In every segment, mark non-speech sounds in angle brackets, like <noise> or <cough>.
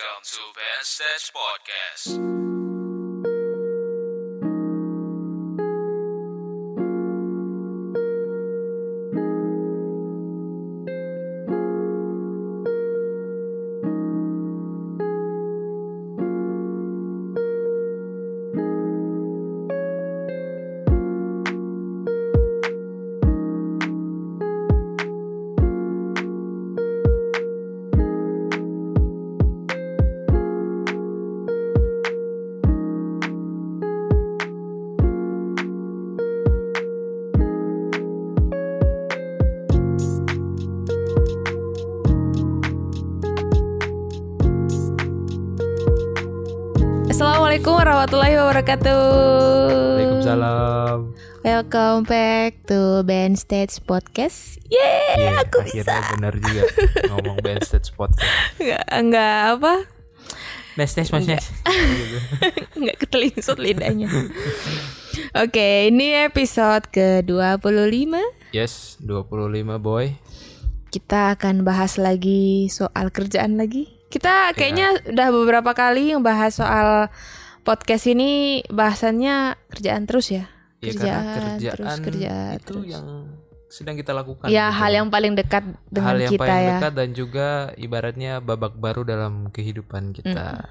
Welcome to Ben Stage Podcast. Warahmatullahi wabarakatuh. Waalaikumsalam. Welcome back to Ben Stage Podcast. Yeay, Iya, aku akhirnya bisa. benar juga ngomong band stage podcast. <laughs> Enggak, enggak apa? Band stage podcast. Enggak <laughs> ketelingsut lidahnya. Oke, ini episode ke-25. Yes, 25 boy. Kita akan bahas lagi soal kerjaan lagi. Kita kayaknya udah beberapa kali ngebahas soal podcast ini bahasannya kerjaan terus ya. Ya Kerjaan, karena kerjaan terus kerjaan itu terus. yang sedang kita lakukan. Ya, gitu. hal yang paling dekat dengan hal yang kita paling ya. dekat dan juga ibaratnya babak baru dalam kehidupan kita.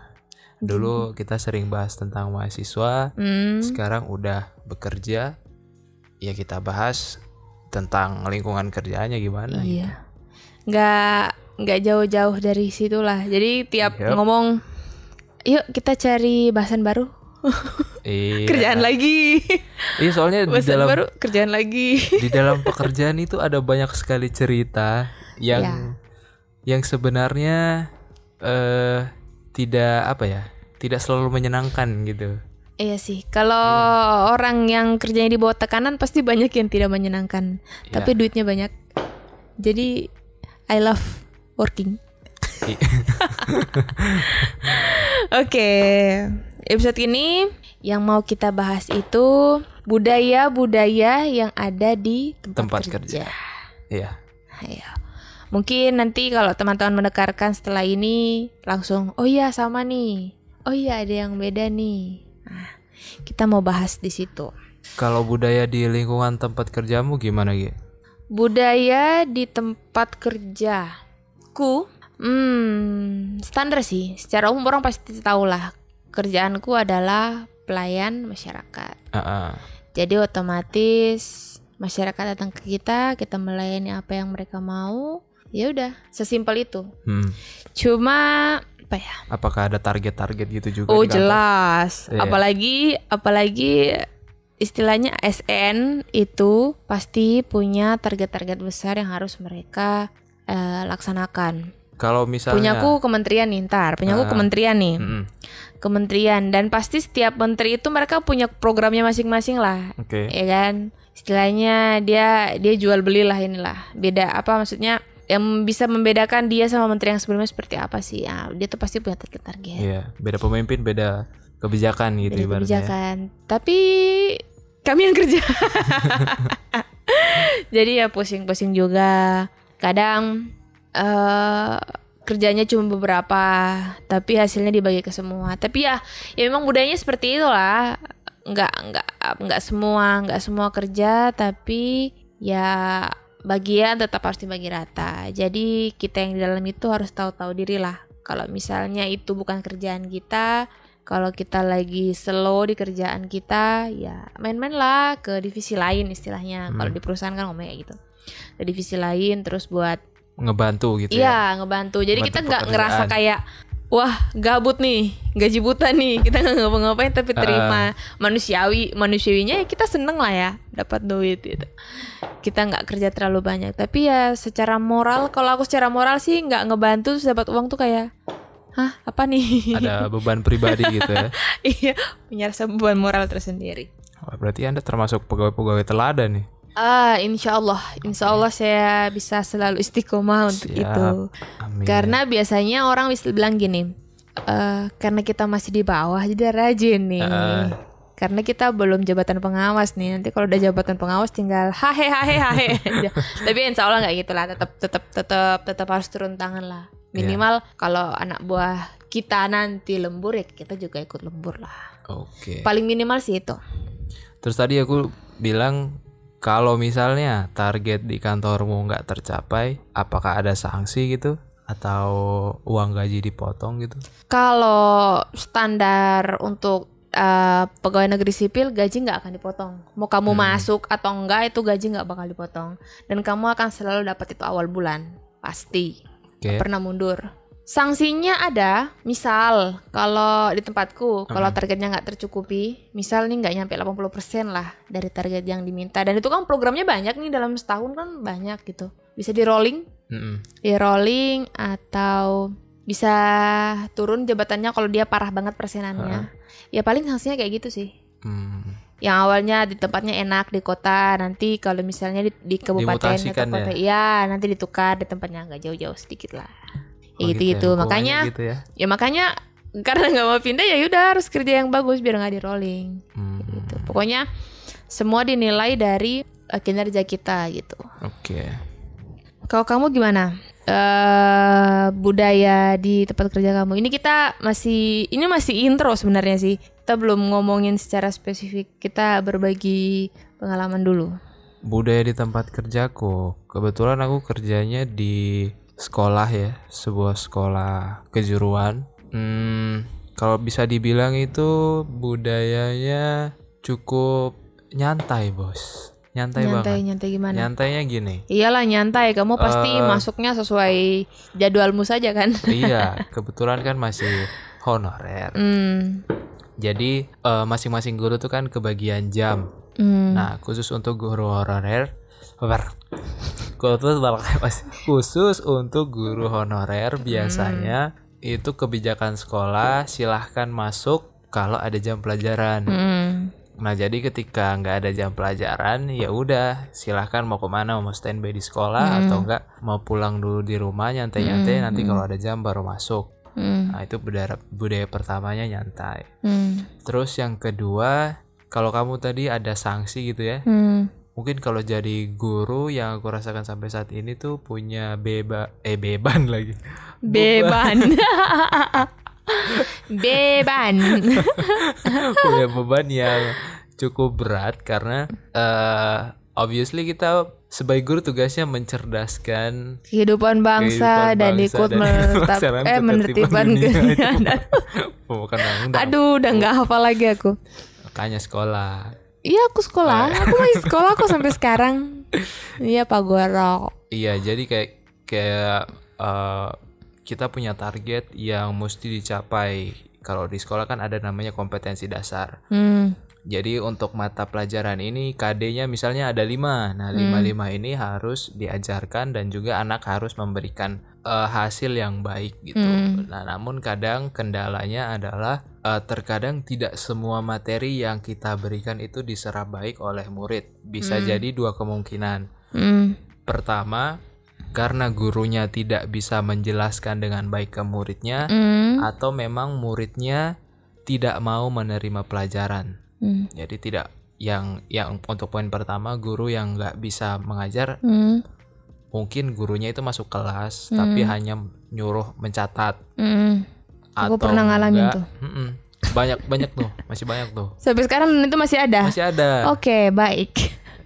Dulu kita sering bahas tentang mahasiswa, Hmm. sekarang udah bekerja. Ya kita bahas tentang lingkungan kerjaannya gimana gitu. Iya. Nggak nggak jauh-jauh dari situlah. Jadi tiap Yep. ngomong, yuk kita cari bahasan baru, Iya. <laughs> kerjaan lagi, Iya soalnya di bahasan dalam baru, kerjaan lagi. di dalam pekerjaan itu ada banyak sekali cerita yang Ya. yang sebenarnya eh tidak apa ya tidak selalu menyenangkan gitu Iya sih. Kalau orang yang kerjanya di bawah tekanan pasti banyak yang tidak menyenangkan. Iya. Tapi duitnya banyak. Jadi I love working. <laughs> Oke, episode ini yang mau kita bahas itu budaya-budaya yang ada di tempat, tempat kerja. kerja iya Ayo. Mungkin nanti kalau teman-teman mendengarkan setelah ini langsung, oh iya sama nih. Oh iya ada yang beda nih. Nah, kita mau bahas di situ. kalau budaya di lingkungan tempat kerjamu gimana gitu Budaya di tempat kerjaku, hmm, standar sih. Secara umum orang pasti tahu lah. Kerjaanku adalah pelayan masyarakat. Jadi otomatis masyarakat datang ke kita, kita melayani apa yang mereka mau. Ya udah, sesimpel itu. hmm. Cuma apa ya? apakah ada target-target gitu juga Oh jelas. Iya. Apalagi apalagi istilahnya SN itu pasti punya target-target besar yang harus mereka eh, laksanakan. Kalau misalnya Punyaku kementerian nih, ntar. Punyaku Ah. kementerian nih. Mm-mm. Kementerian dan pasti setiap menteri itu mereka punya programnya masing-masing lah. oke Ya kan? Istilahnya dia dia jual belilah inilah. Beda apa maksudnya? Yang bisa membedakan dia sama menteri yang sebelumnya seperti apa sih? Ya, dia tuh pasti punya target-target. iya beda pemimpin beda kebijakan gitu Beda ibaratnya kebijakan. Tapi kami yang kerja. <laughs> Jadi ya pusing-pusing juga. Kadang eh kerjanya cuma beberapa, tapi hasilnya dibagi ke semua. Tapi ya, ya memang budayanya seperti itulah. Nggak nggak nggak semua nggak semua kerja, tapi ya bagian tetap harus dibagi rata. Jadi kita yang di dalam itu harus tahu-tahu diri lah. Kalau misalnya itu bukan kerjaan kita, kalau kita lagi slow di kerjaan kita, ya main-main lah ke divisi lain istilahnya. Kalau di perusahaan kan ngomongnya gitu. Ke divisi lain terus buat ngebantu gitu ya Iya, ngebantu. Jadi Bantu kita nggak ngerasa kayak wah gabut nih, gaji buta nih. <laughs> Kita nggak ngapa-ngapain tapi terima manusiawi, manusiawinya ya kita seneng lah ya dapat duit gitu. Kita nggak kerja terlalu banyak, tapi ya secara moral, kalau aku secara moral sih nggak ngebantu terus dapat uang tuh kayak, hah apa nih? ada <laughs> beban pribadi gitu ya iya, punya rasa beban moral tersendiri. Berarti anda termasuk pegawai-pegawai teladan nih Ah, insya Allah, insya Allah saya bisa selalu istiqomah untuk Siap. itu. Amin. Karena biasanya orang bisa bilang gini, eh karena kita masih di bawah jadi rajin nih. Heeh. Karena kita belum jabatan pengawas nih. Nanti kalau udah jabatan pengawas tinggal hahe hahe hahe. <laughs> Tapi insya Allah nggak gitu lah. Tetap tetap tetap tetap harus turun tangan lah. Minimal kalau anak buah kita nanti lembur ya kita juga ikut lembur lah. Oke. Paling minimal sih itu. Terus tadi aku bilang kalau misalnya target di kantormu nggak tercapai, apakah ada sanksi gitu atau uang gaji dipotong gitu? Kalau standar untuk eh, pegawai negeri sipil gaji nggak akan dipotong. Mau kamu masuk atau enggak itu gaji nggak bakal dipotong. Dan kamu akan selalu dapat itu awal bulan pasti. Nggak pernah mundur. Sanksinya ada, misal kalau di tempatku kalau targetnya nggak tercukupi, misal nih nggak nyampe 80% lah dari target yang diminta. Dan itu kan programnya banyak nih dalam setahun kan banyak gitu. Bisa di rolling, Mm-mm. di rolling atau bisa turun jabatannya kalau dia parah banget persenannya. Ya paling sanksinya kayak gitu sih. Hmm. Yang awalnya di tempatnya enak di kota, nanti kalau misalnya di, di kabupaten atau Dimutasikan kota, ya nanti ditukar di tempatnya nggak jauh-jauh sedikit lah. Oh, Ya gitu ya, gitu. hukumannya Makanya gitu ya. ya makanya karena nggak mau pindah ya udah harus kerja yang bagus biar nggak di rolling. Hmm. Gitu. Pokoknya semua dinilai dari eh, kinerja kita gitu. Oke. Kalau kamu gimana? eh budaya di tempat kerja kamu. Ini kita masih ini masih intro sebenarnya sih. Kita belum ngomongin secara spesifik. Kita berbagi pengalaman dulu. Budaya di tempat kerjaku, kebetulan aku kerjanya di sekolah ya, sebuah sekolah kejuruan. Hmm, kalau bisa dibilang itu budayanya cukup nyantai, bos. Nyantai, Nyantai banget. nyantai gimana? Nyantainya gini. Iyalah nyantai. Kamu pasti Eh. masuknya sesuai jadwalmu saja kan? <laughs> iya, kebetulan kan masih honorer. Hmm. Jadi eh, masing-masing guru tuh kan kebagian jam. Hmm. Nah, khusus untuk guru honorer, ber- khusus <laughs> khusus untuk guru honorer biasanya itu kebijakan sekolah silahkan masuk kalau ada jam pelajaran. Hmm. Nah, jadi ketika nggak ada jam pelajaran, ya udah silahkan mau ke mana, mau standby di sekolah atau enggak mau pulang dulu di rumah nyantai-nyantai. Nanti kalau ada jam baru masuk. Hmm. Nah, itu budaya budaya pertamanya nyantai. Hmm. Terus yang kedua, kalau kamu tadi ada sanksi gitu ya. Hmm. Mungkin kalau jadi guru yang aku rasakan sampai saat ini tuh punya beba eh beban <laughs> lagi. Beban. Beban. <laughs> <laughs> punya beban yang cukup berat karena eh obviously kita sebagai guru tugasnya mencerdaskan kehidupan bangsa kehidupan dan bangsa ikut dan menetap pelaksanaan eh menertibkan bukan undang-undang. Aduh, udah nggak hafal lagi aku. Makanya sekolah. Iya, aku sekolah. Aku masih sekolah kok sampai sekarang. Iya, Pak Goro. Iya, jadi kayak kayak eh, kita punya target yang mesti dicapai. Kalau di sekolah kan ada namanya kompetensi dasar. Hmm. Jadi untuk mata pelajaran ini KD-nya misalnya ada 5. Nah, lima lima ini harus diajarkan dan juga anak harus memberikan eh, hasil yang baik gitu. Nah, namun kadang kendalanya adalah eh, terkadang tidak semua materi yang kita berikan itu diserap baik oleh murid. Bisa jadi dua kemungkinan. Hmm. Pertama, karena gurunya tidak bisa menjelaskan dengan baik ke muridnya Hmm. atau memang muridnya tidak mau menerima pelajaran. Hmm. Jadi tidak yang yang untuk poin pertama guru yang nggak bisa mengajar Hmm. Mungkin gurunya itu masuk kelas tapi hanya nyuruh mencatat atau Aku pernah ngalamin enggak, tuh. mm-mm. banyak banyak tuh masih banyak tuh Sampai sekarang itu masih ada. masih ada Oke, baik.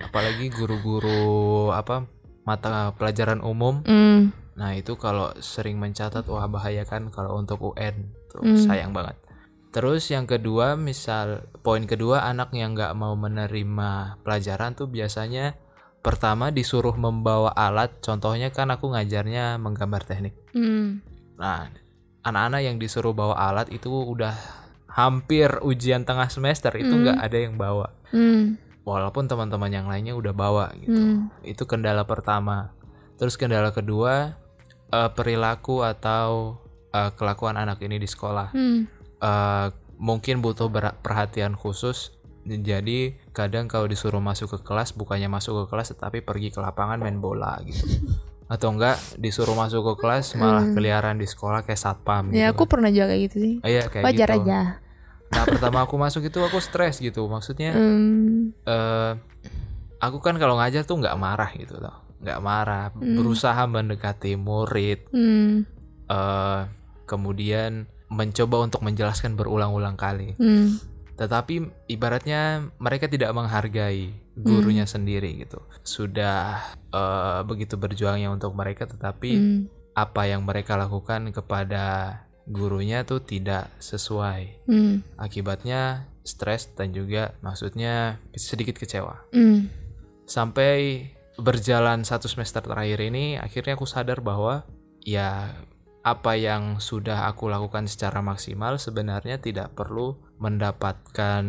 apalagi guru-guru apa mata pelajaran umum Hmm. nah itu kalau sering mencatat wah bahaya kan kalau untuk UN tuh Hmm. sayang banget terus yang kedua misal poin kedua anak yang nggak mau menerima pelajaran tuh biasanya pertama disuruh membawa alat contohnya kan aku ngajarnya menggambar teknik Hmm. nah anak-anak yang disuruh bawa alat itu udah hampir ujian tengah semester itu nggak ada yang bawa Hmm. walaupun teman-teman yang lainnya udah bawa gitu Hmm. itu kendala pertama terus kendala kedua eh, perilaku atau eh, kelakuan anak ini di sekolah Hmm. Eh, mungkin butuh perhatian khusus jadi kadang kalau disuruh masuk ke kelas bukannya masuk ke kelas tetapi pergi ke lapangan main bola gitu atau enggak disuruh masuk ke kelas malah keliaran di sekolah kayak satpam Ya, gitu aku pernah juga kayak gitu sih. iya kayak Wajar gitu aja. nah pertama aku masuk itu aku stres gitu maksudnya <laughs> Hmm. eh aku kan kalau ngajar tuh nggak marah gitu loh nggak marah berusaha mendekati murid Hmm. eh kemudian mencoba untuk menjelaskan berulang-ulang kali. Hmm. Tetapi ibaratnya mereka tidak menghargai gurunya sendiri gitu. Sudah eh, begitu berjuangnya untuk mereka tetapi Hmm. apa yang mereka lakukan kepada gurunya tuh tidak sesuai. Hmm. Akibatnya stres dan juga maksudnya sedikit kecewa. Hmm. Sampai berjalan satu semester terakhir ini akhirnya aku sadar bahwa ya apa yang sudah aku lakukan secara maksimal sebenarnya tidak perlu mendapatkan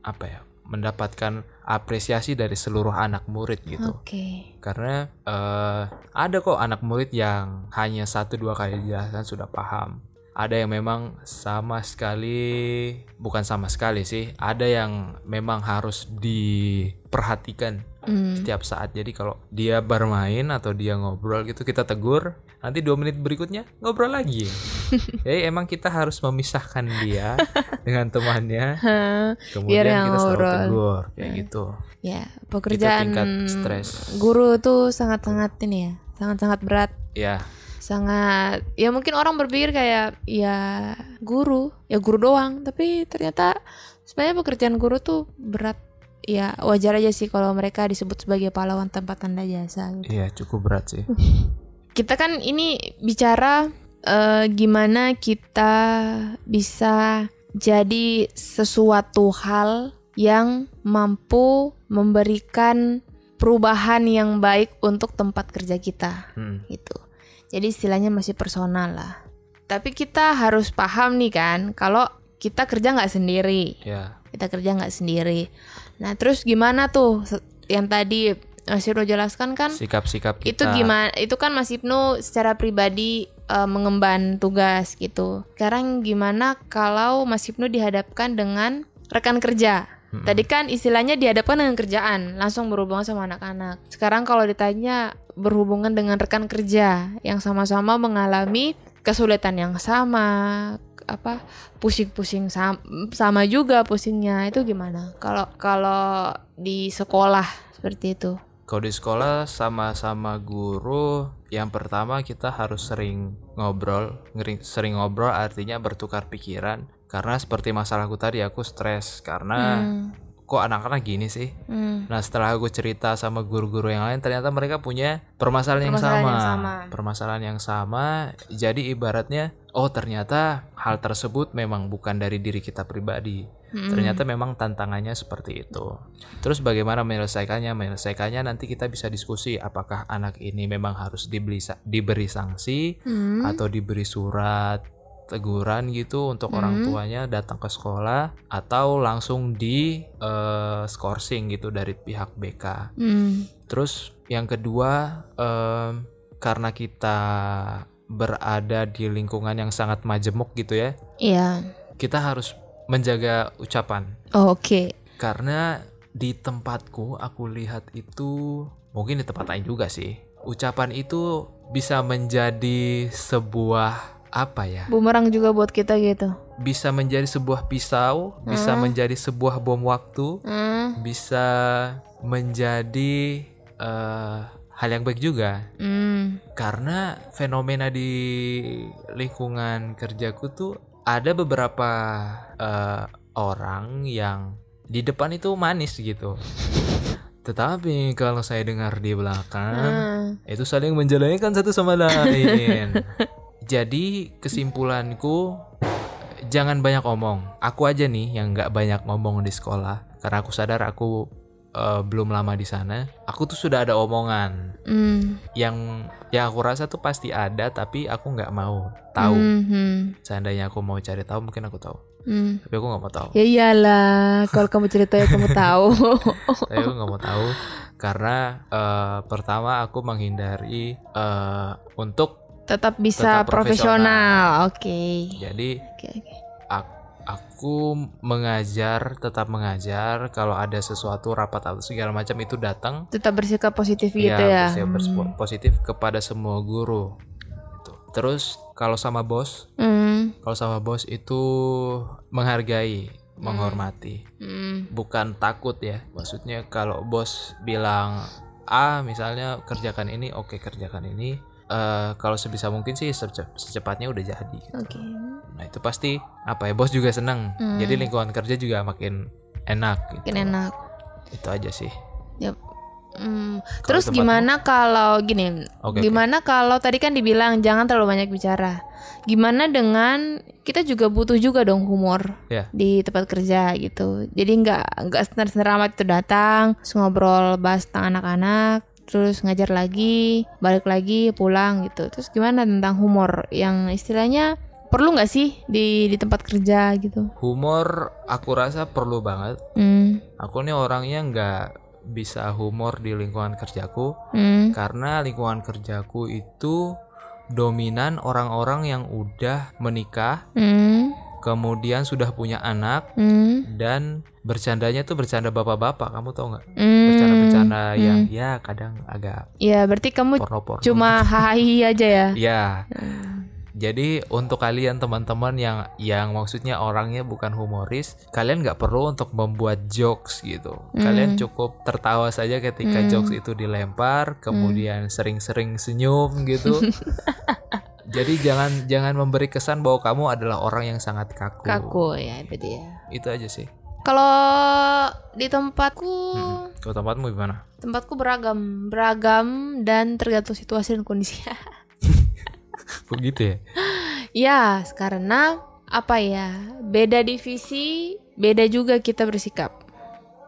apa ya mendapatkan apresiasi dari seluruh anak murid gitu Oke. karena eh, ada kok anak murid yang hanya satu dua kali dijelaskan sudah paham ada yang memang sama sekali bukan sama sekali sih ada yang memang harus diperhatikan Hmm. setiap saat jadi kalau dia bermain atau dia ngobrol gitu kita tegur nanti dua menit berikutnya ngobrol lagi <laughs> jadi emang kita harus memisahkan dia <laughs> dengan temannya kemudian yang kita selalu ngobrol. tegur kayak gitu Ya, pekerjaan tingkat stres. guru tuh sangat-sangat ini ya, sangat-sangat berat. ya Sangat ya mungkin orang berpikir kayak ya guru, ya guru doang, tapi ternyata sebenarnya pekerjaan guru tuh berat. Ya wajar aja sih kalau mereka disebut sebagai pahlawan tanpa tanda jasa gitu. iya cukup berat sih <laughs> Kita kan ini bicara eh, gimana kita bisa jadi sesuatu hal yang mampu memberikan perubahan yang baik untuk tempat kerja kita Hmm. gitu. Jadi istilahnya masih personal lah. Tapi kita harus paham nih kan kalau kita kerja nggak sendiri ya kita kerja nggak sendiri. Nah terus gimana tuh yang tadi Mas Ibnu jelaskan kan sikap-sikap kita itu gimana? Itu kan Mas Ibnu secara pribadi eh, mengemban tugas gitu. Sekarang gimana kalau Mas Ibnu dihadapkan dengan rekan kerja? Tadi kan istilahnya dihadapkan dengan kerjaan, langsung berhubungan sama anak-anak. Sekarang kalau ditanya berhubungan dengan rekan kerja yang sama-sama mengalami kesulitan yang sama, apa pusing-pusing sam- sama juga pusingnya itu gimana? Kalau kalau di sekolah seperti itu. Kalau di sekolah sama-sama guru, yang pertama kita harus sering ngobrol. Sering ngobrol artinya bertukar pikiran. Karena seperti masalahku tadi, aku stres karena Hmm. kok anak-anak gini sih. Hmm. Nah setelah aku cerita sama guru-guru yang lain, ternyata mereka punya permasalahan, Permasalahan yang, yang sama. sama. Permasalahan yang sama. Jadi ibaratnya, oh ternyata hal tersebut memang bukan dari diri kita pribadi. Hmm. Ternyata memang tantangannya seperti itu. Terus bagaimana menyelesaikannya? Menyelesaikannya nanti kita bisa diskusi apakah anak ini memang harus dibeli diberi sanksi Hmm. atau diberi surat teguran gitu untuk orang tuanya datang ke sekolah atau langsung di eh, skorsing gitu dari pihak BK. Hmm. Terus yang kedua em, karena kita berada di lingkungan yang sangat majemuk gitu ya, Iya. kita harus menjaga ucapan Oh, Oke. karena di tempatku aku lihat itu mungkin di tempat lain juga sih ucapan itu bisa menjadi sebuah apa ya Bumerang juga buat kita gitu. bisa menjadi sebuah pisau bisa menjadi sebuah bom waktu Hmm. bisa menjadi eh, hal yang baik juga Hmm. karena fenomena di lingkungan kerjaku tuh ada beberapa eh, orang yang di depan itu manis gitu. Tetapi kalau saya dengar di belakang Hmm. itu saling menjelekkan satu sama lain. <laughs> Jadi kesimpulanku jangan banyak omong. Aku aja nih yang nggak banyak ngomong di sekolah karena aku sadar aku eh, belum lama di sana. Aku tuh sudah ada omongan Hmm. yang yang aku rasa tuh pasti ada tapi aku nggak mau tahu Hmm. seandainya aku mau cari tahu mungkin aku tahu Hmm. tapi aku nggak mau tahu Ya iyalah, kalau kamu ceritanya kamu tahu. <laughs> tapi aku nggak mau tahu karena eh, pertama aku menghindari eh, untuk Tetap bisa Tetap profesional. profesional. Oke. jadi Oke, oke. ak- aku mengajar tetap mengajar kalau ada sesuatu rapat atau segala macam itu datang Tetap bersikap positif gitu ya, ya. bersikap berspo- positif kepada semua guru Gitu. terus kalau sama bos Hmm. Kalau sama bos itu menghargai, menghormati, Hmm. bukan takut ya. Maksudnya kalau bos bilang A misalnya kerjakan ini, oke kerjakan ini. Eh, kalau sebisa mungkin sih sece- secepatnya udah jadi gitu. Oke. Nah itu pasti apa ya bos juga seneng. Jadi lingkungan kerja juga makin enak gitu. Makin enak. Itu aja sih. Yap. Hmm, Terus tempatmu? gimana kalau gini? Oke, gimana kalau tadi kan dibilang jangan terlalu banyak bicara. Gimana dengan kita juga butuh juga dong humor Ya. di tempat kerja gitu. Jadi nggak nggak senar amat itu datang, terus ngobrol bahas tentang anak-anak, terus ngajar lagi, balik lagi, pulang gitu. Terus gimana tentang humor yang istilahnya perlu nggak sih di di tempat kerja gitu? Humor aku rasa perlu banget. Hmm, Aku nih orangnya nggak bisa humor di lingkungan kerjaku hmm, karena lingkungan kerjaku itu dominan orang-orang yang udah menikah, hmm, kemudian sudah punya anak hmm, dan bercandanya tuh bercanda bapak-bapak. Kamu tau nggak? Hmm. Bercanda-bercanda yang ya kadang agak Ya berarti kamu porno-porno. cuma hahi aja ya. Ya. Jadi untuk kalian teman-teman yang yang maksudnya orangnya bukan humoris, kalian nggak perlu untuk membuat jokes gitu. Kalian cukup tertawa saja ketika jokes itu dilempar, kemudian sering-sering senyum gitu. <laughs> Jadi jangan jangan memberi kesan bahwa kamu adalah orang yang sangat kaku. Kaku ya itu dia. Itu aja sih. Kalau di tempatku, Kalau tempatmu gimana? tempatku beragam, beragam dan tergantung situasi dan kondisi. <laughs> Begitu ya? ya, karena apa ya? Beda divisi, beda juga kita bersikap.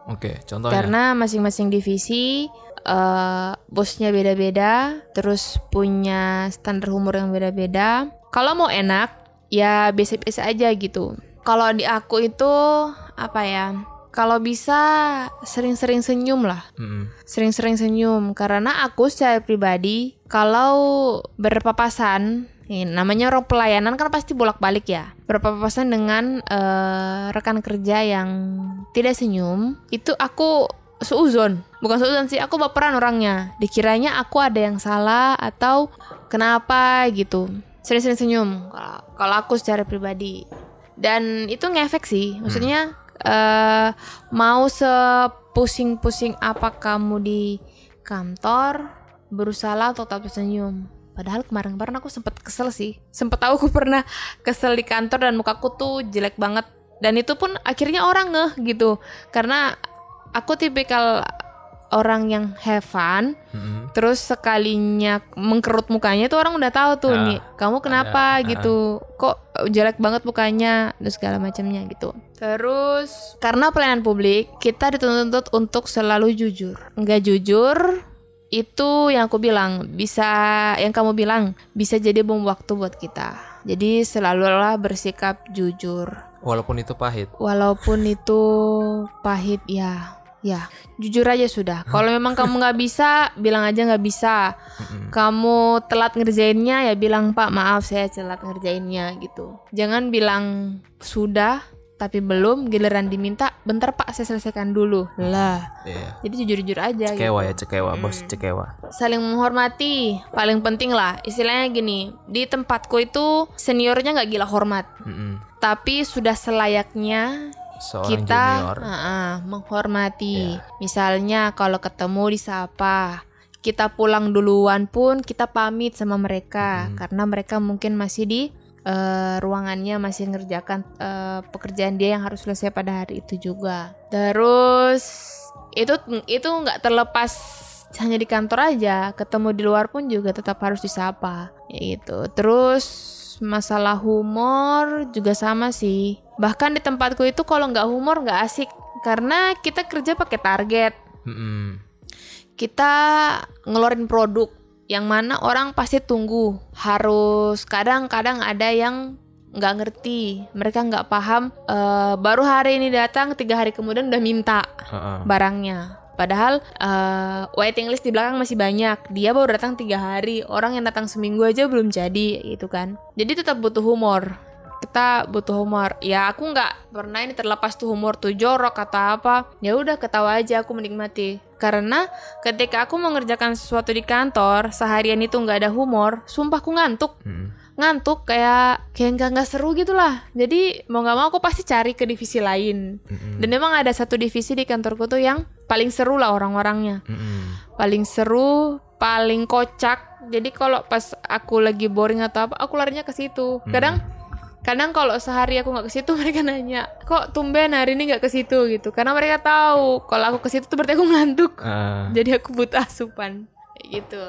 Oke, contohnya. Karena masing-masing divisi eh, bosnya beda-beda, terus punya standar humor yang beda-beda. Kalau mau enak, ya biasa-biasa aja gitu. Kalau di aku itu apa ya? Kalau bisa sering-sering senyum lah, sering-sering senyum. Karena aku secara pribadi, kalau berpapasan, ini namanya orang pelayanan kan pasti bolak-balik ya. Berpapasan dengan eh, rekan kerja yang tidak senyum, itu aku seuzon. Bukan seuzon sih, aku baperan orangnya. Dikiranya aku ada yang salah atau kenapa gitu. Sering-sering senyum kalau- kalau aku secara pribadi. Dan itu ngefek sih. Maksudnya eh mau sepusing-pusing apa kamu di kantor berusaha untuk tetap senyum. Padahal kemarin-kemarin aku sempet kesel sih. Sempet tahu aku pernah kesel di kantor dan mukaku tuh jelek banget. Dan itu pun akhirnya orang ngeh gitu. Karena aku tipikal orang yang have fun. Mm-mm. Terus sekalinya mengkerut mukanya tuh orang udah tahu tuh Ah, nih, kamu kenapa ada, ah. gitu. Kok jelek banget mukanya dan segala macamnya gitu. Terus karena pelayanan publik, kita dituntut untuk selalu jujur. Enggak jujur itu yang aku bilang bisa yang kamu bilang bisa jadi bom waktu buat kita. Jadi selalulah bersikap jujur. Walaupun itu pahit. Walaupun itu pahit ya, ya jujur aja sudah. Kalau memang kamu nggak bisa, bilang aja nggak bisa. Kamu telat ngerjainnya ya bilang Pak maaf saya telat ngerjainnya gitu. Jangan bilang sudah tapi belum giliran diminta bentar Pak saya selesaikan dulu lah. Iya. Jadi jujur-jujur aja. Cekewa gitu. ya, cekewa, bos, cekewa. Saling menghormati paling penting lah. Istilahnya gini di tempatku itu seniornya nggak gila hormat, Mm-mm. tapi sudah selayaknya Seorang kita junior. uh-uh, menghormati. Iya. Misalnya kalau ketemu disapa, kita pulang duluan pun kita pamit sama mereka karena mereka mungkin masih di eh, ruangannya masih ngerjakan eh, pekerjaan dia yang harus selesai pada hari itu juga. Terus itu itu nggak terlepas hanya di kantor aja, ketemu di luar pun juga tetap harus disapa, ya gitu. Terus masalah humor juga sama sih. Bahkan di tempatku itu kalau nggak humor nggak asik karena kita kerja pakai target. Mm-mm. Kita ngeluarin produk yang mana orang pasti tunggu. Harus kadang-kadang ada yang nggak ngerti, mereka nggak paham. eh, baru hari ini datang, tiga hari kemudian udah minta Heeh. barangnya. Padahal eh, waiting list di belakang masih banyak. Dia baru datang tiga hari. Orang yang datang seminggu aja belum jadi, gitu kan. Jadi tetap butuh humor. Kita butuh humor. Ya aku nggak pernah ini terlepas tuh humor tuh jorok atau apa. Ya udah ketawa aja aku menikmati. Karena ketika aku mengerjakan sesuatu di kantor seharian itu nggak ada humor, sumpah aku ngantuk Mm-mm. Ngantuk kayak kayak nggak nggak seru gitu lah jadi mau nggak mau aku pasti cari ke divisi lain Mm-mm. dan memang ada satu divisi di kantorku tuh yang paling seru lah orang-orangnya Mm-mm. paling seru paling kocak Jadi kalau pas aku lagi boring atau apa, aku larinya ke situ. Kadang kadang kalau sehari aku nggak ke situ <laughs> mereka nanya, "Kok tumben hari ini nggak ke situ?" gitu. Karena mereka tahu kalau aku ke situ tuh berarti aku ngantuk. Eh, Jadi aku butuh asupan. Gitu.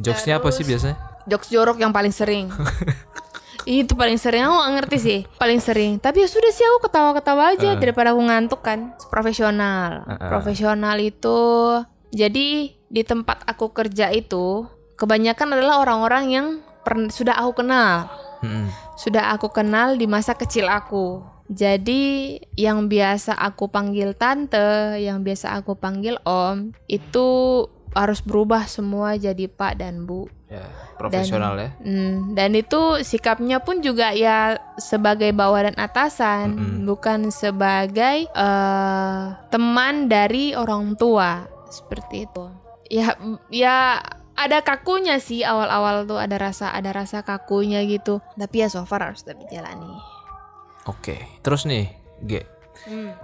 jokesnya apa sih biasanya? Jokes jorok yang paling sering. <laughs> itu paling sering aku gak ngerti sih paling sering tapi ya sudah sih aku ketawa-ketawa aja daripada aku ngantuk kan profesional Heeh. profesional itu jadi di tempat aku kerja itu kebanyakan adalah orang-orang yang sudah aku kenal Mm-mm. sudah aku kenal di masa kecil aku. Jadi yang biasa aku panggil tante, yang biasa aku panggil om, itu harus berubah semua jadi pak dan bu. Ya, profesional ya. Hmm, dan itu sikapnya pun juga ya sebagai bawah dan atasan, Mm-mm. bukan sebagai eh, teman dari orang tua seperti itu. Ya, ya ada kakunya sih awal-awal tuh ada rasa ada rasa kakunya gitu. Tapi ya so far harus tetap jalani. Oke. Terus nih, G. Hmm.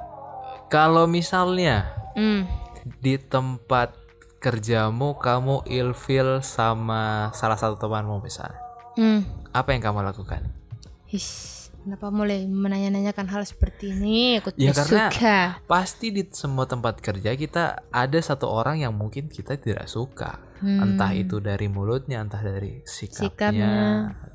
Kalau misalnya Hmm. di tempat kerjamu kamu ilfil sama salah satu temanmu misalnya, Hmm. apa yang kamu lakukan? Hish, kenapa mulai menanya-nanyakan hal seperti ini? Aku Ya, karena- suka. Pasti di semua tempat kerja kita ada satu orang yang mungkin kita tidak suka. Hmm. Entah itu dari mulutnya, entah dari sikapnya, Sikapnya.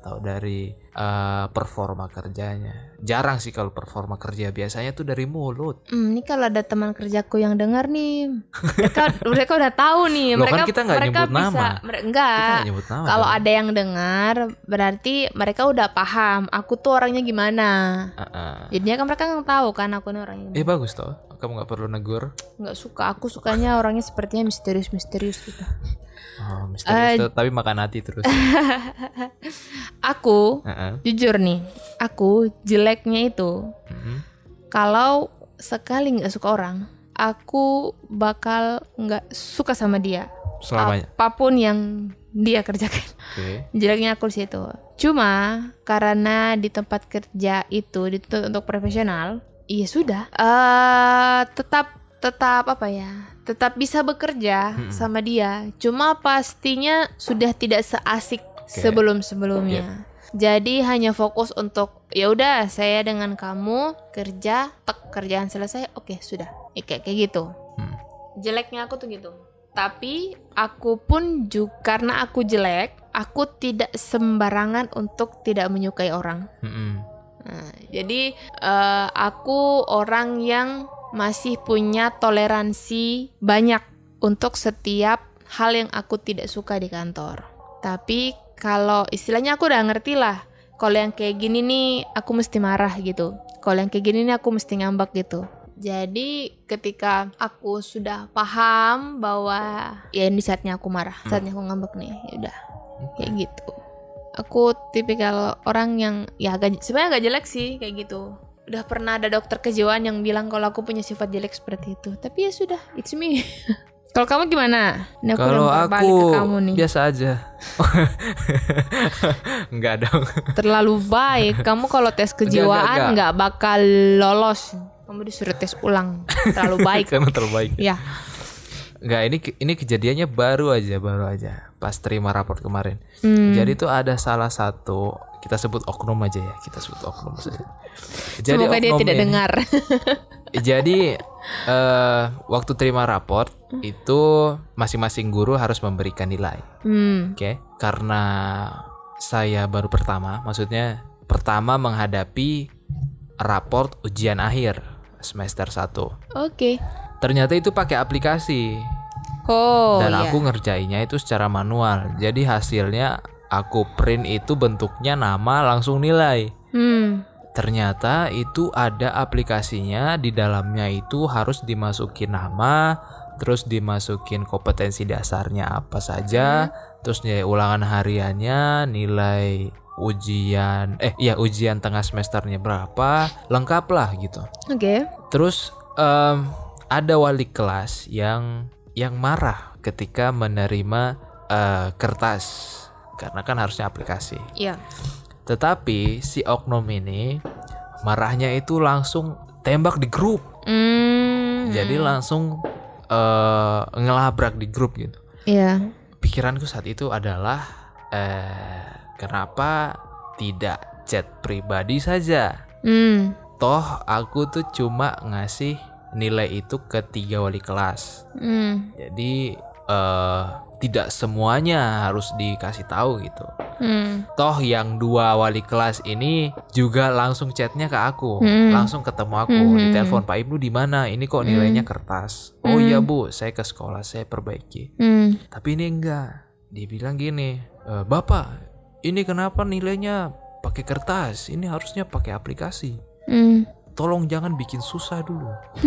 atau dari eh, performa kerjanya. Jarang sih kalau performa kerja, biasanya tuh dari mulut. Hmm, ini kalau ada teman kerjaku yang dengar nih, mereka <laughs> mereka udah tahu nih. Loh, kan mereka kita nggak mereka nyebut bisa, nama. mere- enggak. nggak nyebut nama. Kalau kan? ada yang dengar, berarti mereka udah paham. Aku tuh orangnya gimana. Heeh. Jadinya kan mereka nggak tahu kan aku nih orangnya. Eh bagus toh, kamu nggak perlu negur. Nggak suka. Aku sukanya orangnya sepertinya misterius-misterius gitu. Oh, misterius Eh, tuh, tapi makan hati terus. <laughs> Aku Heeh. jujur nih, aku jeleknya itu Mhm. kalau sekali nggak suka orang, aku bakal nggak suka sama dia. Selamanya. Apa pun yang dia kerjakan. Oke. <laughs> Jeleknya aku di situ. Cuma karena di tempat kerja itu dituntut untuk profesional, iya sudah. eh tetap tetap apa ya? Tetap bisa bekerja Mm-mm. sama dia. Cuma pastinya sudah tidak seasik sebelum-sebelumnya. Jadi hanya fokus untuk ya udah saya dengan kamu kerja, tek kerjaan selesai, oke sudah. Ya, kayak kayak gitu. Hmm. Jeleknya aku tuh gitu. Tapi aku pun juga karena aku jelek, aku tidak sembarangan untuk tidak menyukai orang. Mm-mm. Nah, jadi eh, aku orang yang masih punya toleransi banyak untuk setiap hal yang aku tidak suka di kantor. Tapi kalau istilahnya aku udah ngerti lah. Kalau yang kayak gini nih aku mesti marah gitu. Kalau yang kayak gini nih aku mesti ngambek gitu. Jadi ketika aku sudah paham bahwa ya ini saatnya aku marah, saatnya aku ngambek nih, ya udah kayak gitu. Aku tipikal orang yang ya agak sebenarnya agak jelek sih kayak gitu. Udah pernah ada dokter kejiwaan yang bilang kalau aku punya sifat jelek seperti itu. Tapi ya sudah, it's me. <laughs> kalau kamu gimana? Aku Kalau aku ke kamu nih. biasa aja. <laughs> Enggak dong. Terlalu baik. <laughs> Kamu kalau tes kejiwaan enggak. nggak bakal lolos. Kamu disuruh tes ulang. Terlalu baik. Karena terbaik. ya. Enggak, ini ini kejadiannya baru aja, baru aja. Pas terima raport kemarin. Hmm. Jadi tuh ada salah satu kita sebut oknum aja ya, kita sebut oknum <laughs> saja. Semoga dia oknum tidak ini- dengar. <laughs> Jadi eh waktu terima raport itu masing-masing guru harus memberikan nilai. hmm. Oke, karena saya baru pertama, maksudnya pertama menghadapi raport ujian akhir semester 1. Oke. Ternyata itu pakai aplikasi Oh dan iya. aku ngerjainnya itu secara manual. Jadi hasilnya aku print itu bentuknya nama langsung nilai. Hmm. Ternyata itu ada aplikasinya di dalamnya itu harus dimasukin nama, terus dimasukin kompetensi dasarnya apa saja, terus nilai ulangan hariannya, nilai ujian eh ya ujian tengah semesternya berapa, lengkap lah gitu. Oke. Terus em, ada wali kelas yang yang marah ketika menerima eh, kertas karena kan harusnya aplikasi. Iya. Tetapi si oknum ini marahnya itu langsung tembak di grup. Hmm. Jadi langsung eh, ngelabrak di grup gitu. Iya. pikiranku saat itu adalah eh kenapa tidak chat pribadi saja? Hmm. Toh aku tuh cuma ngasih nilai itu ke tiga wali kelas. Hmm. Jadi eh tidak semuanya harus dikasih tahu gitu. Hmm. Toh yang dua wali kelas ini juga langsung chatnya ke aku, Hmm. langsung ketemu aku Hmm. di telepon Pak Ibnu di mana? Ini kok nilainya kertas. Oh iya bu, saya ke sekolah saya perbaiki. Hmm. Tapi ini enggak. Dia bilang gini, "E, bapak, ini kenapa nilainya pakai kertas? Ini harusnya pakai aplikasi. Hmm. Tolong jangan bikin susah dulu. <laughs>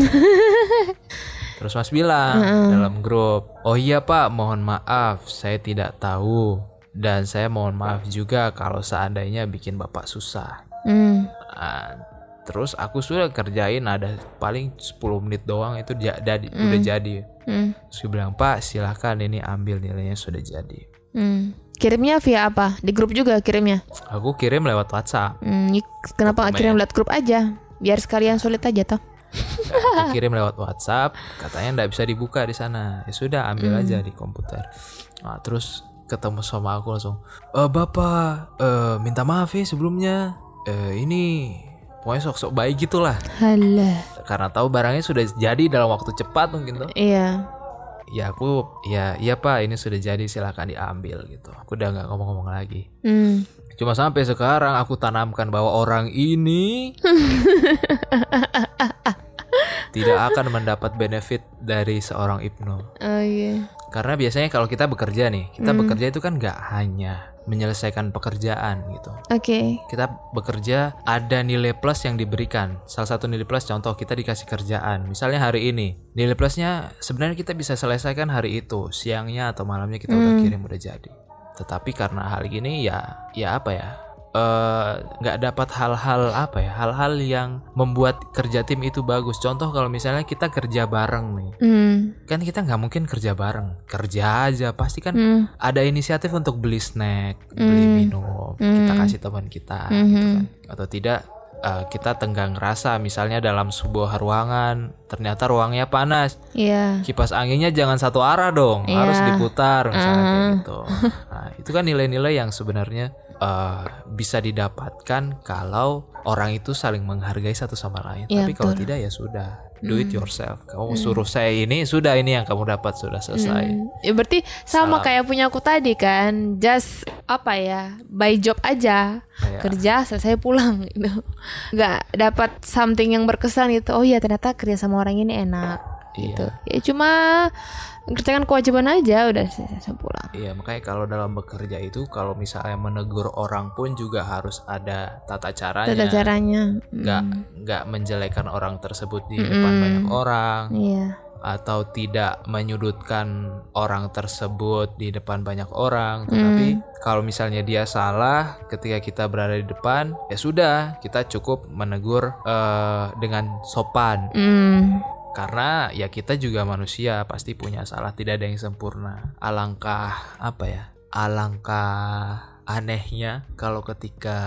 Terus Mas bilang dalam grup, "Oh iya Pak, mohon maaf, saya tidak tahu dan saya mohon maaf juga kalau seandainya bikin Bapak susah." Hmm. Nah, terus aku sudah kerjain ada paling 10 menit doang itu ja- jadi udah jadi. Hmm. Terus dia bilang, "Pak, silahkan ini ambil nilainya sudah jadi." Hmm. Kirimnya via apa? Di grup juga kirimnya. Aku kirim lewat WhatsApp. Hmm. y- Kenapa nggak kirim lewat grup aja? Biar sekalian sulit aja toh. Aku kirim lewat WhatsApp, katanya nggak bisa dibuka di sana. Ya sudah, ambil aja di komputer. Nah, terus ketemu sama aku langsung, "Eh, Bapak, eh, minta maaf ya sebelumnya. Eh, ini pokoknya sok-sok baik gitulah. Halah. Karena tahu barangnya sudah jadi dalam waktu cepat mungkin tuh. Iya. Ya aku, ya iya Pak, ini sudah jadi silakan diambil gitu. Aku udah nggak ngomong-ngomong lagi. Hmm. Cuma sampai sekarang aku tanamkan bahwa orang ini <laughs> tidak akan mendapat benefit dari seorang Ibnu. Oh iya. Karena biasanya kalau kita bekerja nih, kita bekerja itu kan nggak hanya menyelesaikan pekerjaan gitu. Oke. Kita bekerja ada nilai plus yang diberikan. Salah satu nilai plus contoh kita dikasih kerjaan. Misalnya hari ini, nilai plusnya sebenarnya kita bisa selesaikan hari itu, siangnya atau malamnya kita udah kirim udah jadi. Tetapi karena hal gini ya, ya apa ya? eh, nggak dapat hal-hal apa ya hal-hal yang membuat kerja tim itu bagus contoh kalau misalnya kita kerja bareng nih Hmm. kan kita nggak mungkin kerja bareng kerja aja pasti kan Hmm. ada inisiatif untuk beli snack beli minum kita kasih teman kita gitu kan atau tidak eh, kita tenggang rasa misalnya dalam sebuah ruangan ternyata ruangnya panas Iya. kipas anginnya jangan satu arah dong Iya. harus diputar misalnya kayak gitu nah itu kan nilai-nilai yang sebenarnya eh, bisa didapatkan kalau orang itu saling menghargai satu sama lain Iya, tapi kalau betul. tidak ya sudah do it yourself kamu suruh saya ini sudah ini yang kamu dapat sudah selesai Hmm. Ya berarti sama Salam. kayak punya aku tadi kan, just apa ya, by job aja, Kayak- kerja selesai pulang <laughs> gitu, nggak dapat something yang berkesan gitu. Oh iya ternyata kerja sama orang ini enak gitu. Iya. Ya cuma kerjakan kewajiban aja udah selesai pulang. Iya makanya kalau dalam bekerja itu kalau misalnya menegur orang pun juga harus ada tata caranya Tata caranya. nggak Hmm. nggak menjelekan orang tersebut di depan banyak orang Iya. atau tidak menyudutkan orang tersebut di depan banyak orang tetapi kalau misalnya dia salah ketika kita berada di depan ya sudah kita cukup menegur eh, dengan sopan Hmm. Karena ya kita juga manusia pasti punya salah tidak ada yang sempurna alangkah apa ya alangkah anehnya kalau ketika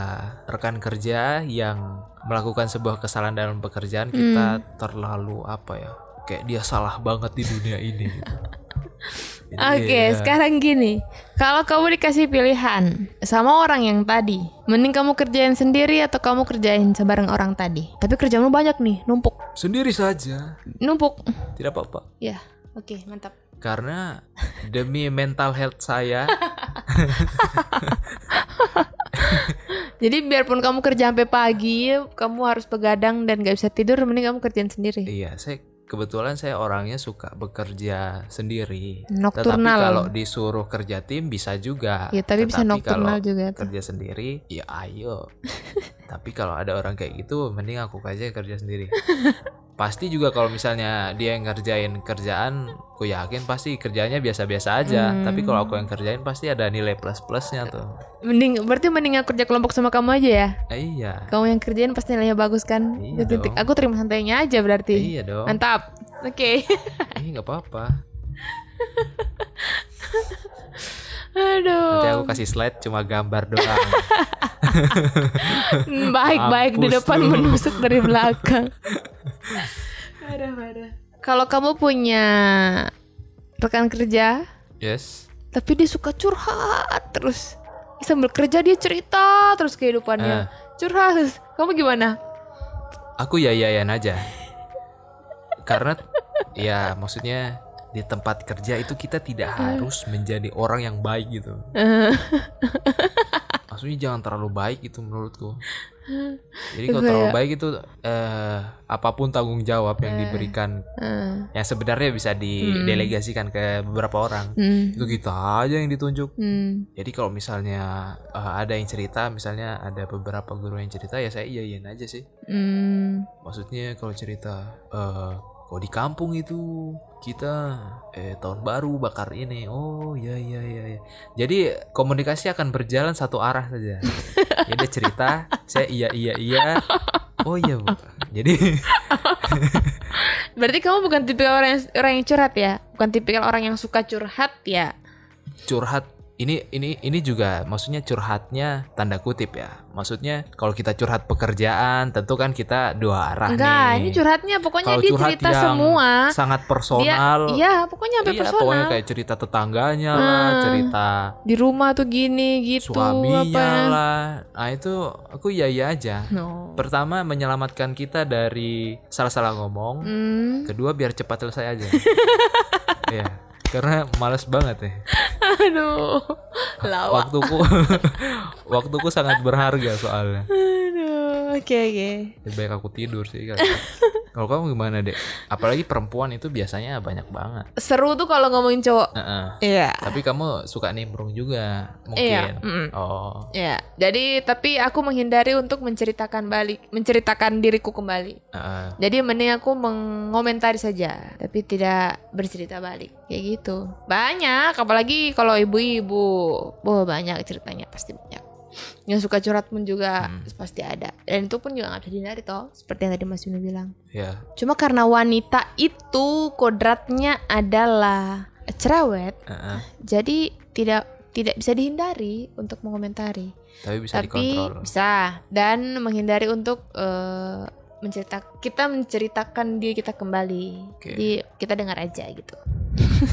rekan kerja yang melakukan sebuah kesalahan dalam pekerjaan kita terlalu apa ya kayak dia salah banget di dunia ini gitu. <laughs> Jadi, Oke, ya, sekarang gini. Kalau kamu dikasih pilihan sama orang yang tadi, mending kamu kerjain sendiri atau kamu kerjain sebareng orang tadi. Tapi kerjaanmu banyak nih, numpuk. sendiri saja Numpuk. tidak apa-apa Ya, oke, mantap. karena demi mental health saya <laughs> Jadi biarpun kamu kerja sampai pagi, kamu harus begadang dan gak bisa tidur, mending kamu kerjain sendiri. Iya, saya kebetulan saya orangnya suka bekerja sendiri. Nocturnal. Tetapi kalau disuruh kerja tim bisa juga. Ya, tapi bisa Tetapi nocturnal kalau juga tuh. Kerja sendiri, ya ayo. <laughs> tapi kalau ada orang kayak gitu, mending aku aja kerja sendiri. <laughs> pasti juga kalau misalnya dia yang ngerjain kerjaan, aku yakin pasti kerjanya biasa-biasa aja. Hmm. Tapi kalau aku yang kerjain pasti ada nilai plus-plusnya tuh. Mending berarti mending aku kerja kelompok sama kamu aja ya. Eh, iya. Kamu yang kerjain pasti nilainya bagus kan? Iya Titik. dong. Aku terima santainya aja berarti. Iya dong. Mantap. Oke. Ih, nggak apa-apa. <laughs> Aduh. Nanti aku kasih slide cuma gambar doang. <laughs> Baik-baik di depan lu. menusuk dari belakang. <laughs> Ada ada. Kalau kamu punya rekan kerja yes. tapi dia suka curhat terus sambil kerja dia cerita terus kehidupannya Eh. curhat terus. kamu gimana Aku ya yayan aja. Karena ya maksudnya di tempat kerja itu kita tidak harus menjadi orang yang baik gitu. <laughs> Maksudnya jangan terlalu baik itu menurutku. Jadi kalau terlalu baik itu eh, apa pun tanggung jawab yang diberikan Eh, yang sebenarnya bisa didelegasikan ke beberapa orang. hmm, Itu kita aja yang ditunjuk. hmm, Jadi kalau misalnya eh, ada yang cerita, misalnya ada beberapa guru yang cerita ya saya iyain aja sih. hmm. Maksudnya kalau cerita eh kalau di kampung itu kita eh tahun baru bakar ini. Oh iya iya iya. iya. Jadi komunikasi akan berjalan satu arah saja. <laughs> ya dia cerita, saya iya iya iya. Oh iya bu. Jadi <laughs> berarti kamu bukan tipikal orang yang, orang yang curhat ya bukan tipikal orang yang suka curhat ya curhat ini ini ini juga maksudnya curhatnya tanda kutip ya. Maksudnya kalau kita curhat pekerjaan tentu kan kita dua arah enggak nih. ini curhatnya pokoknya Kalau dia curhat cerita yang semua sangat dia personal. iya pokoknya sampai Iya, personal pokoknya kayak cerita tetangganya lah, Hmm. cerita di rumah tuh gini gitu suaminya apa lah. Nah itu aku iya iya aja. no Pertama menyelamatkan kita dari salah-salah ngomong. hmm. Kedua biar cepat selesai aja. <laughs> Iya, karena males banget ya. aduh lawak Waktuku, <laughs> waktuku sangat berharga soalnya. aduh oke oke Lebih baik aku tidur sih kan. <laughs> Kalau kamu gimana dek? Apalagi perempuan itu biasanya banyak banget. seru tuh kalau ngomongin cowok iya Tapi kamu suka nimbrung juga Iya, mungkin. mm. Oh, Ya, jadi tapi aku menghindari untuk menceritakan balik, menceritakan diriku kembali. heeh. Jadi mending aku mengomentari saja, tapi tidak bercerita balik. Kayak gitu. Banyak, apalagi kalau ibu-ibu. Wah, banyak ceritanya pasti banyak. Yang suka curhat pun juga pasti ada. Dan itu pun juga nggak bisa dihindari toh, seperti yang tadi Mas Bino bilang. ya. Cuma karena wanita itu kodratnya adalah cerewet, heeh. jadi tidak tidak bisa dihindari untuk mengomentari Tapi bisa tapi dikontrol. bisa dan menghindari untuk eh, mencerita kita menceritakan diri kita kembali Oke. jadi kita dengar aja gitu <laughs>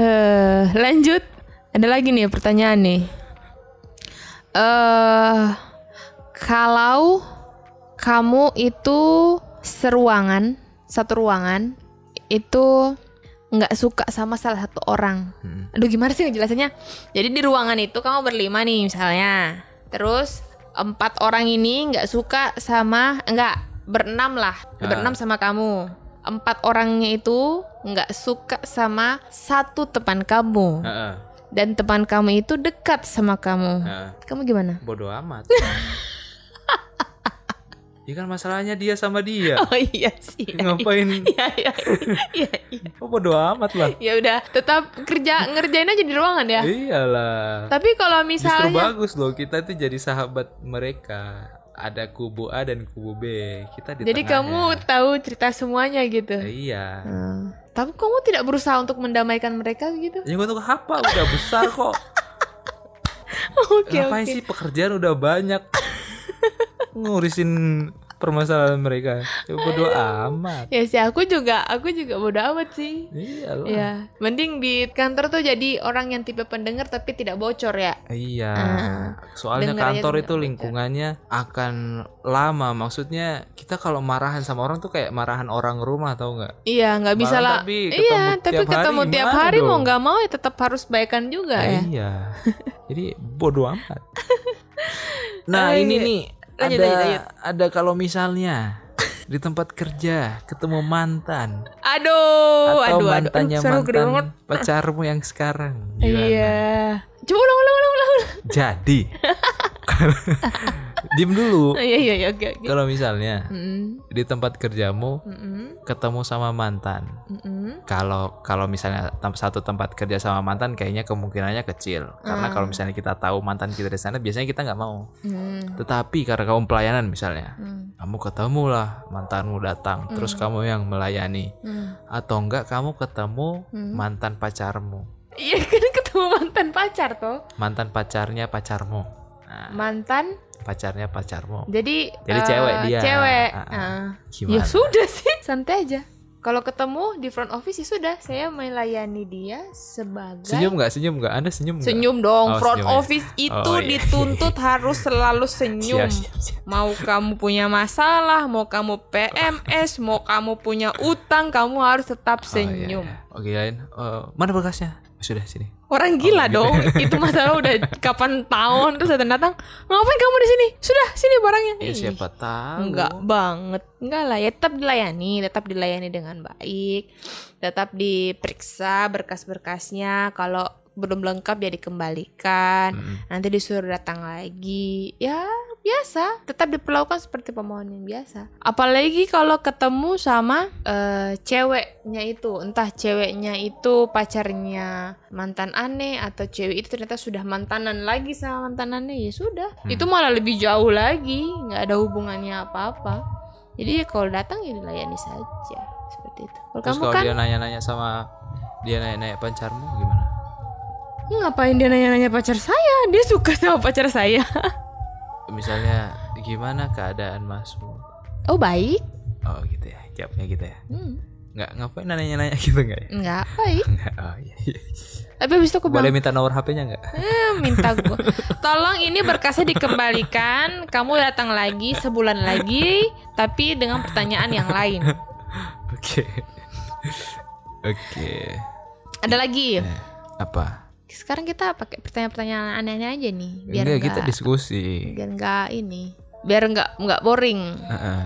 eh lanjut ada lagi nih pertanyaan nih eh kalau kamu itu seruangan satu ruangan itu nggak suka sama salah satu orang Mm. Aduh gimana sih ngejelasinnya? Jadi di ruangan itu kamu berlima nih misalnya. Terus empat orang ini nggak suka sama enggak berenam lah, Ah. berenam sama kamu. Empat orangnya itu nggak suka sama satu teman kamu Heeh. Dan teman kamu itu dekat sama kamu. heeh. Kamu gimana? Bodoh amat. <laughs> ya kan masalahnya dia sama dia. Oh iya sih. <laughs> Ngapain? <laughs> Iya iya. Iya iya. Oh bodoh amat lah. Ya udah, tetap kerja ngerjain aja di ruangan ya. Iyalah. Tapi kalau Justru misalnya bagus loh kita tuh jadi sahabat mereka. Ada kubu A dan kubu B. Kita di jadi tengahnya. kamu tahu cerita semuanya gitu. Eh, Iya. Hmm. Tapi kamu tidak berusaha untuk mendamaikan mereka gitu? Ya gue tuh apa udah besar kok. <laughs> Oke Ngapain oke. sih pekerjaan udah banyak. <laughs> Ngurusin permasalahan mereka. Ya bodo amat. Ya sih aku juga, aku juga bodo amat sih. Iya loh. Ya, mending di kantor tuh jadi orang yang tipe pendengar tapi tidak bocor ya. Iya. Ah, Soalnya aja kantor itu lingkungannya akan lama. Maksudnya kita kalau marahan sama orang tuh kayak marahan orang rumah tau nggak? Iya, nggak bisa lah. tapi Iya, ketemu tapi tiap hari ketemu tiap gimana hari mau dong? nggak mau ya tetap harus baikan juga ya. Iya. <laughs> Jadi bodoh amat. <laughs> Nah Ayo, ini nih lanjut, ada lanjut, lanjut. ada kalau misalnya di tempat kerja ketemu mantan Aduh, atau aduh, aduh, mantannya aduh, banget. mantan pacarmu yang sekarang. <laughs> Gimana? Iya. Coba ulang, ulang, ulang, ulang. ulang. <laughs> Jadi <laughs> diem dulu. Iya, iya, iya, oke. Kalau misalnya Mm, di tempat kerjamu mm, ketemu sama mantan. mm, mm. Kalau kalau misalnya satu tempat kerja sama mantan kayaknya kemungkinannya kecil. Karena Hmm. kalau misalnya kita tahu mantan kita di sana biasanya kita nggak mau. Mm, Tetapi karena kamu pelayanan misalnya, mm, kamu ketemu lah mantanmu datang, terus kamu yang melayani. mm. Atau enggak kamu ketemu Hmm. mantan pacarmu, Iya kan ketemu mantan pacar tuh. mantan pacarnya pacarmu. Nah, Mantan pacarnya pacarmu. jadi Jadi eh, cewek dia. Cewek. Ah. Gimana? Ya sudah sih, santai aja. Kalau ketemu di front office ya sudah, saya melayani dia sebagai Senyum nggak? Senyum nggak? Anda senyum nggak? Senyum dong, Oh, front senyum ya. office itu Oh, iya. dituntut <laughs> harus selalu senyum. Siap, siap, siap. Mau kamu punya masalah, mau kamu PMS, mau kamu punya utang, kamu harus tetap Oh, iya, senyum. iya. Oke lain. Eh, mana berkasnya? Sudah sini. Orang gila gitu dong. itu masalah udah <laughs> kapan tahun terus datang datang. Ngapain kamu di sini? Sudah, sini barangnya. Ya siapa tahu. Enggak banget. Enggak lah, ya tetap dilayani, tetap dilayani dengan baik. Tetap diperiksa berkas-berkasnya. Kalau belum lengkap ya dikembalikan. Mm-mm. Nanti disuruh datang lagi. Ya, biasa. Tetap diperlakukan seperti pemohon yang biasa. Apalagi kalau ketemu sama eh, ceweknya itu, entah ceweknya itu pacarnya mantan aneh atau cewek itu ternyata sudah mantanan lagi sama mantan aneh, ya sudah. Hmm. Itu malah lebih jauh lagi, nggak ada hubungannya apa-apa. Jadi kalau datang ya dilayani saja seperti itu. Kalau Terus kamu kalau kan dia nanya-nanya sama dia nanya-nanya pacarmu gimana? Ngapain dia nanya-nanya pacar saya? Dia suka sama pacar saya. <laughs> Misalnya gimana keadaan masmu? Oh baik. Oh gitu ya. Jawabnya gitu ya. Hmm. Nggak ngapain nanya-nanya <laughs> gitu nggak ya? Enggak baik. <laughs> Nggak. Oh iya. iya. Tapi habis itu aku Boleh bilang, minta nomor HP-nya nggak? eh, minta gue. Tolong ini berkasnya dikembalikan. Kamu datang lagi sebulan lagi, tapi dengan pertanyaan yang lain. Oke. Oke. Ada lagi. Eh, apa? Sekarang kita pakai pertanyaan-pertanyaan aneh-aneh aja nih, biar Enggak, kita diskusi. biar enggak ini, biar enggak enggak boring. Heeh.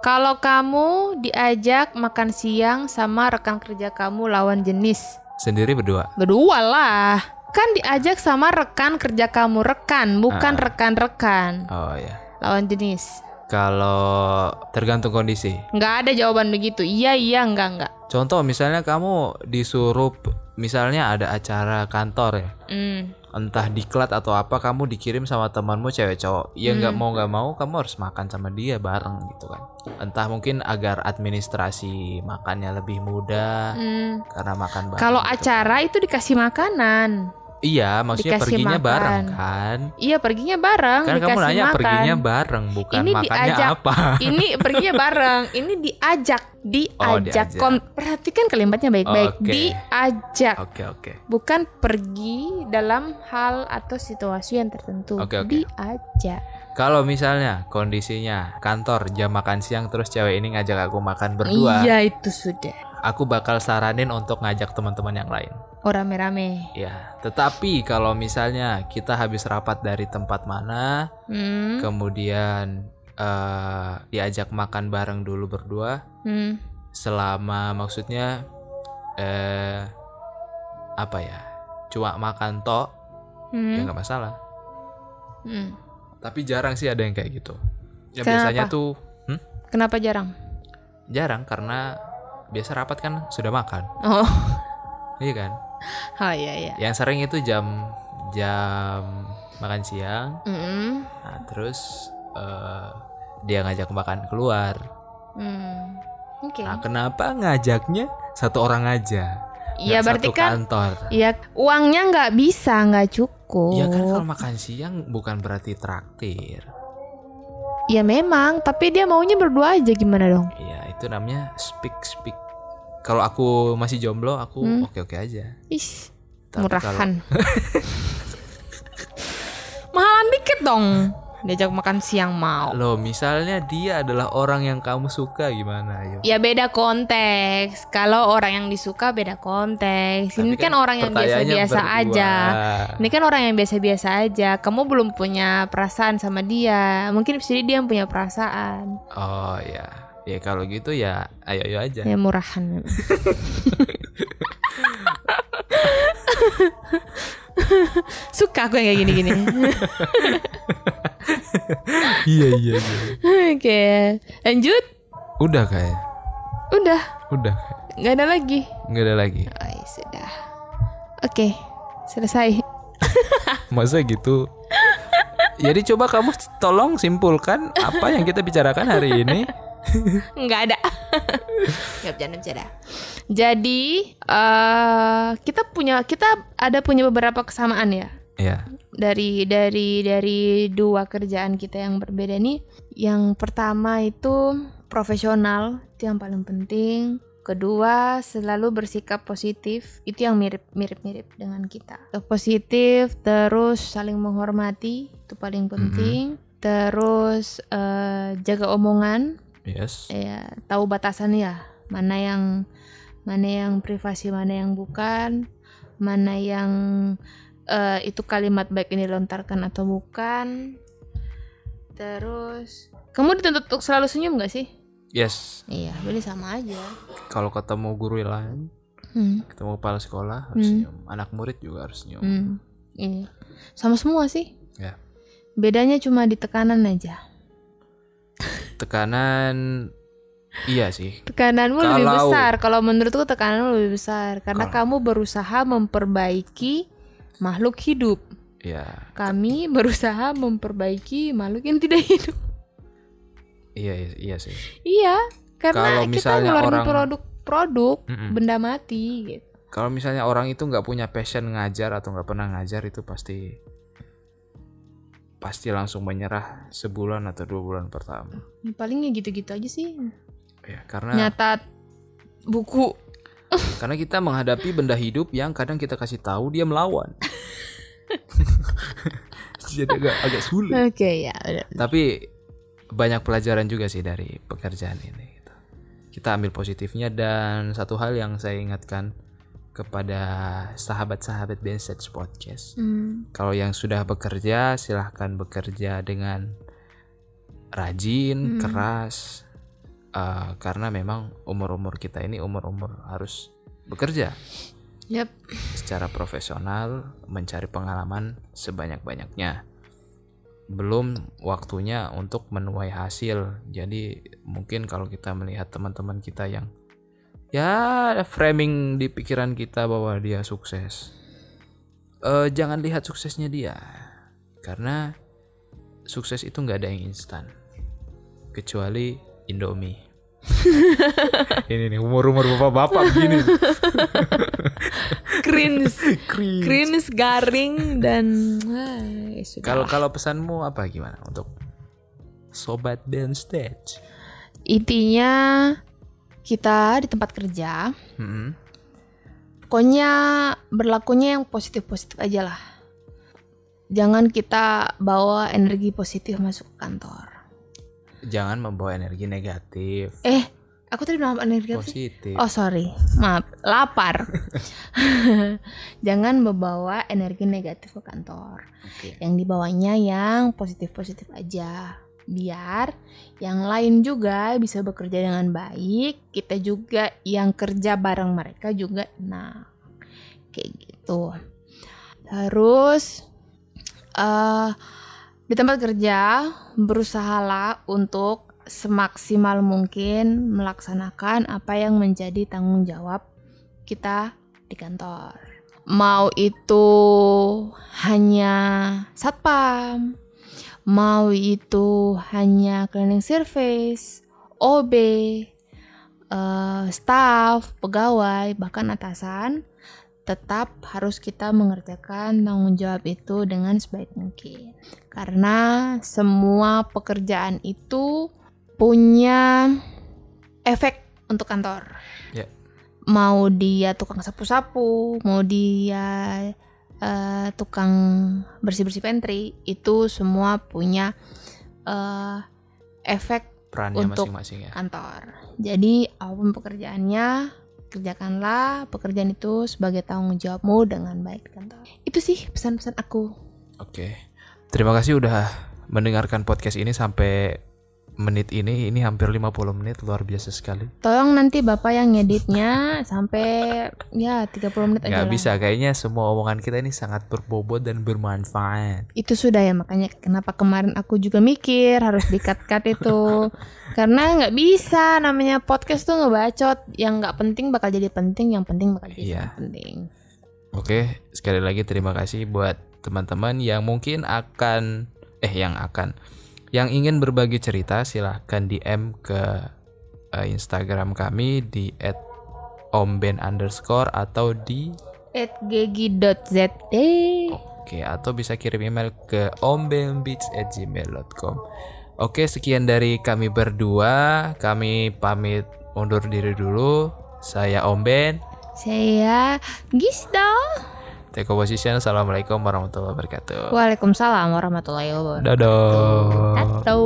Kalau kamu diajak makan siang sama rekan kerja kamu lawan jenis, Sendiri berdua. berdua lah. Kan diajak sama rekan kerja kamu rekan, bukan rekan-rekan Oh ya. lawan jenis. Kalau tergantung kondisi. Nggak ada jawaban begitu. Iya iya enggak enggak. Contoh misalnya kamu disuruh misalnya ada acara kantor ya. Hmm. Entah diklat atau apa kamu dikirim sama temanmu cewek cowok. Ya nggak Hmm. mau nggak mau kamu harus makan sama dia bareng gitu kan. Entah mungkin agar administrasi makannya lebih mudah Hmm. karena makan bareng. Kalau gitu. acara itu dikasih makanan. Iya, maksudnya dikasih perginya makan. bareng kan. Iya perginya bareng. Kan kamu nanya makan. perginya bareng bukan Ini makannya diajak. apa. <laughs> Ini perginya bareng. Ini diajak, diajak. Oh, diajak. Kon- Perhatikan kalimatnya baik-baik. Oke. Diajak, Oke, oke. bukan pergi dalam hal atau situasi yang tertentu. Oke, oke. Diajak. Kalau misalnya kondisinya kantor jam makan siang terus cewek ini ngajak aku makan berdua, Iya itu sudah. aku bakal saranin untuk ngajak teman-teman yang lain. Oh rame-rame. Ya, tetapi kalau misalnya kita habis rapat dari tempat mana, Hmm. kemudian eh, diajak makan bareng dulu berdua, Hmm. selama maksudnya eh apa ya, cuma makan tok, ya Hmm. nggak masalah. Hmm. Tapi jarang sih ada yang kayak gitu. Ya Kenapa? biasanya tuh, hmm? Kenapa jarang? jarang karena biasa rapat kan sudah makan, Oh. iya kan? <laughs> Oh iya iya. Yang sering itu jam jam makan siang, Hmm. nah terus eh, dia ngajak makan keluar. Hmm. Oke. Nah kenapa ngajaknya satu orang aja? Iya berarti satu kan kantor. Iya, uangnya nggak bisa, nggak cukup. Iya kan kalau makan siang bukan berarti traktir. Ya memang, tapi dia maunya berdua aja gimana dong? Iya itu namanya speak speak. Kalau aku masih jomblo, aku Hmm. oke oke aja. Ih, Tapi murahan. <laughs> Mahalan dikit dong. Diajak makan siang mau. Loh, misalnya dia adalah orang yang kamu suka gimana, ayo? Ya beda konteks. Kalau orang yang disuka beda konteks. Ini Tapi kan, orang yang biasa-biasa berdua. aja. Ini kan orang yang biasa-biasa aja. Kamu belum punya perasaan sama dia. Mungkin bisa jadi dia yang punya perasaan. Oh ya, ya kalau gitu ya ayo ayo aja. Ya murahan. <laughs> Suka aku yang kayak gini-gini. iya iya iya. Oke, lanjut. Udah kayak, Udah, udah, nggak ada lagi. nggak ada lagi. Oh, ya sudah. Oke, selesai. <laughs> Masa gitu? Jadi coba kamu tolong simpulkan apa yang kita bicarakan hari ini. Nggak ada. Nggak bercanda bercanda. Jadi eh kita punya kita ada punya beberapa kesamaan ya Ya, dari dari dari dua kerjaan kita yang berbeda nih. Yang pertama itu profesional itu yang paling penting. Kedua, selalu bersikap positif. Itu yang mirip-mirip dengan kita. Positif, terus saling menghormati, itu paling penting. Terus eh, jaga omongan, Yes. ya tahu batasan ya. Mana yang mana yang privasi, mana yang bukan, mana yang eh, itu kalimat baik ini lontarkan atau bukan. Terus kamu dituntut untuk selalu senyum gak sih? Yes. Iya, berarti sama aja. Kalau ketemu guru lain, Hmm. ketemu kepala sekolah harus Hmm. senyum. Anak murid juga harus senyum. Hmm. Iya. Sama semua sih. Ya. Bedanya cuma di tekanan aja. Tekanan iya sih. Tekananmu lebih Kalau- besar. Kalau menurutku tekananmu lebih besar karena kamu berusaha memperbaiki makhluk hidup. Iya. Kami <laughs> berusaha memperbaiki makhluk yang tidak hidup. Iya iya, iya sih. Iya, karena Kalau kita misalnya ngeluarin orang- produk-produk Mm-mm. benda mati gitu. Kalau misalnya orang itu nggak punya passion ngajar atau nggak pernah ngajar itu pasti pasti langsung menyerah sebulan atau dua bulan pertama. Ya, palingnya gitu-gitu aja sih. Ya karena Nyata buku. <laughs> karena kita menghadapi benda hidup yang kadang kita kasih tahu dia melawan. <laughs> Jadi agak agak sulit. Oke, ya udah. Tapi banyak pelajaran juga sih dari pekerjaan ini. gitu. Kita ambil positifnya dan satu hal yang saya ingatkan kepada sahabat-sahabat Benset Podcast. Hmm. Kalau yang sudah bekerja, silahkan bekerja dengan rajin, keras, Eh, karena memang umur-umur kita ini umur-umur harus bekerja Yap. secara profesional, mencari pengalaman sebanyak-banyaknya. Belum waktunya untuk menuai hasil. Jadi mungkin kalau kita melihat teman-teman kita yang ya framing di pikiran kita bahwa dia sukses, eh, jangan lihat suksesnya dia, karena sukses itu nggak ada yang instan, kecuali Indomie. <laughs> ini nih umur-umur bapak-bapak begini. <laughs> Cringe. Cringe. Cringe, garing dan Kalau kalau pesanmu apa gimana untuk sobat band stage? intinya kita di tempat kerja Mm-mm. pokoknya berlakunya yang positif-positif aja lah. Jangan kita bawa energi positif masuk ke kantor. Jangan membawa energi negatif, Eh, aku tadi bilang energi positif. Oh sorry, maaf, lapar. <laughs> <laughs> Jangan membawa energi negatif ke kantor. Oke. Yang dibawanya yang positif-positif aja. Biar yang lain juga bisa bekerja dengan baik. Kita juga yang kerja bareng mereka juga enak. Kayak gitu. Terus eh di tempat kerja berusahalah untuk semaksimal mungkin melaksanakan apa yang menjadi tanggung jawab kita di kantor. Mau itu hanya satpam, mau itu hanya cleaning service, OB, eh, staff, pegawai, bahkan atasan, tetap harus kita mengerjakan tanggung jawab itu dengan sebaik mungkin. Karena semua pekerjaan itu punya efek untuk kantor. Ya. Mau dia tukang sapu-sapu, mau dia eh, tukang bersih-bersih pantry, itu semua punya eh, efek Perannya untuk- masing-masing ya. kantor. Jadi apa pun pekerjaannya, kerjakanlah pekerjaan itu sebagai tanggung jawabmu dengan baik di kantor. Itu sih pesan-pesan aku. Oke. Terima kasih udah mendengarkan podcast ini sampai menit ini. Ini hampir 50 menit, luar biasa sekali. Tolong nanti Bapak yang ngeditnya sampai ya 30 menit aja lah. bisa, kayaknya semua omongan kita ini sangat berbobot dan bermanfaat. Itu sudah ya makanya kenapa kemarin aku juga mikir harus di-cut-cut itu. <laughs> Karena nggak bisa namanya podcast tuh ngebacot. Yang nggak penting bakal jadi penting, yang penting bakal jadi sangat penting. Oke, sekali lagi terima kasih buat teman-teman yang mungkin akan eh yang akan yang ingin berbagi cerita silahkan DM ke eh, Instagram kami di @omben underscore atau di At gegi.zd Oke, atau bisa kirim email ke ombenbeats@gmail.com. Oke, sekian dari kami berdua. Kami pamit undur diri dulu. Saya Om Ben. Saya Gista. Take position. Assalamualaikum warahmatullahi wabarakatuh. Waalaikumsalam warahmatullahi wabarakatuh. Dadah. Tato.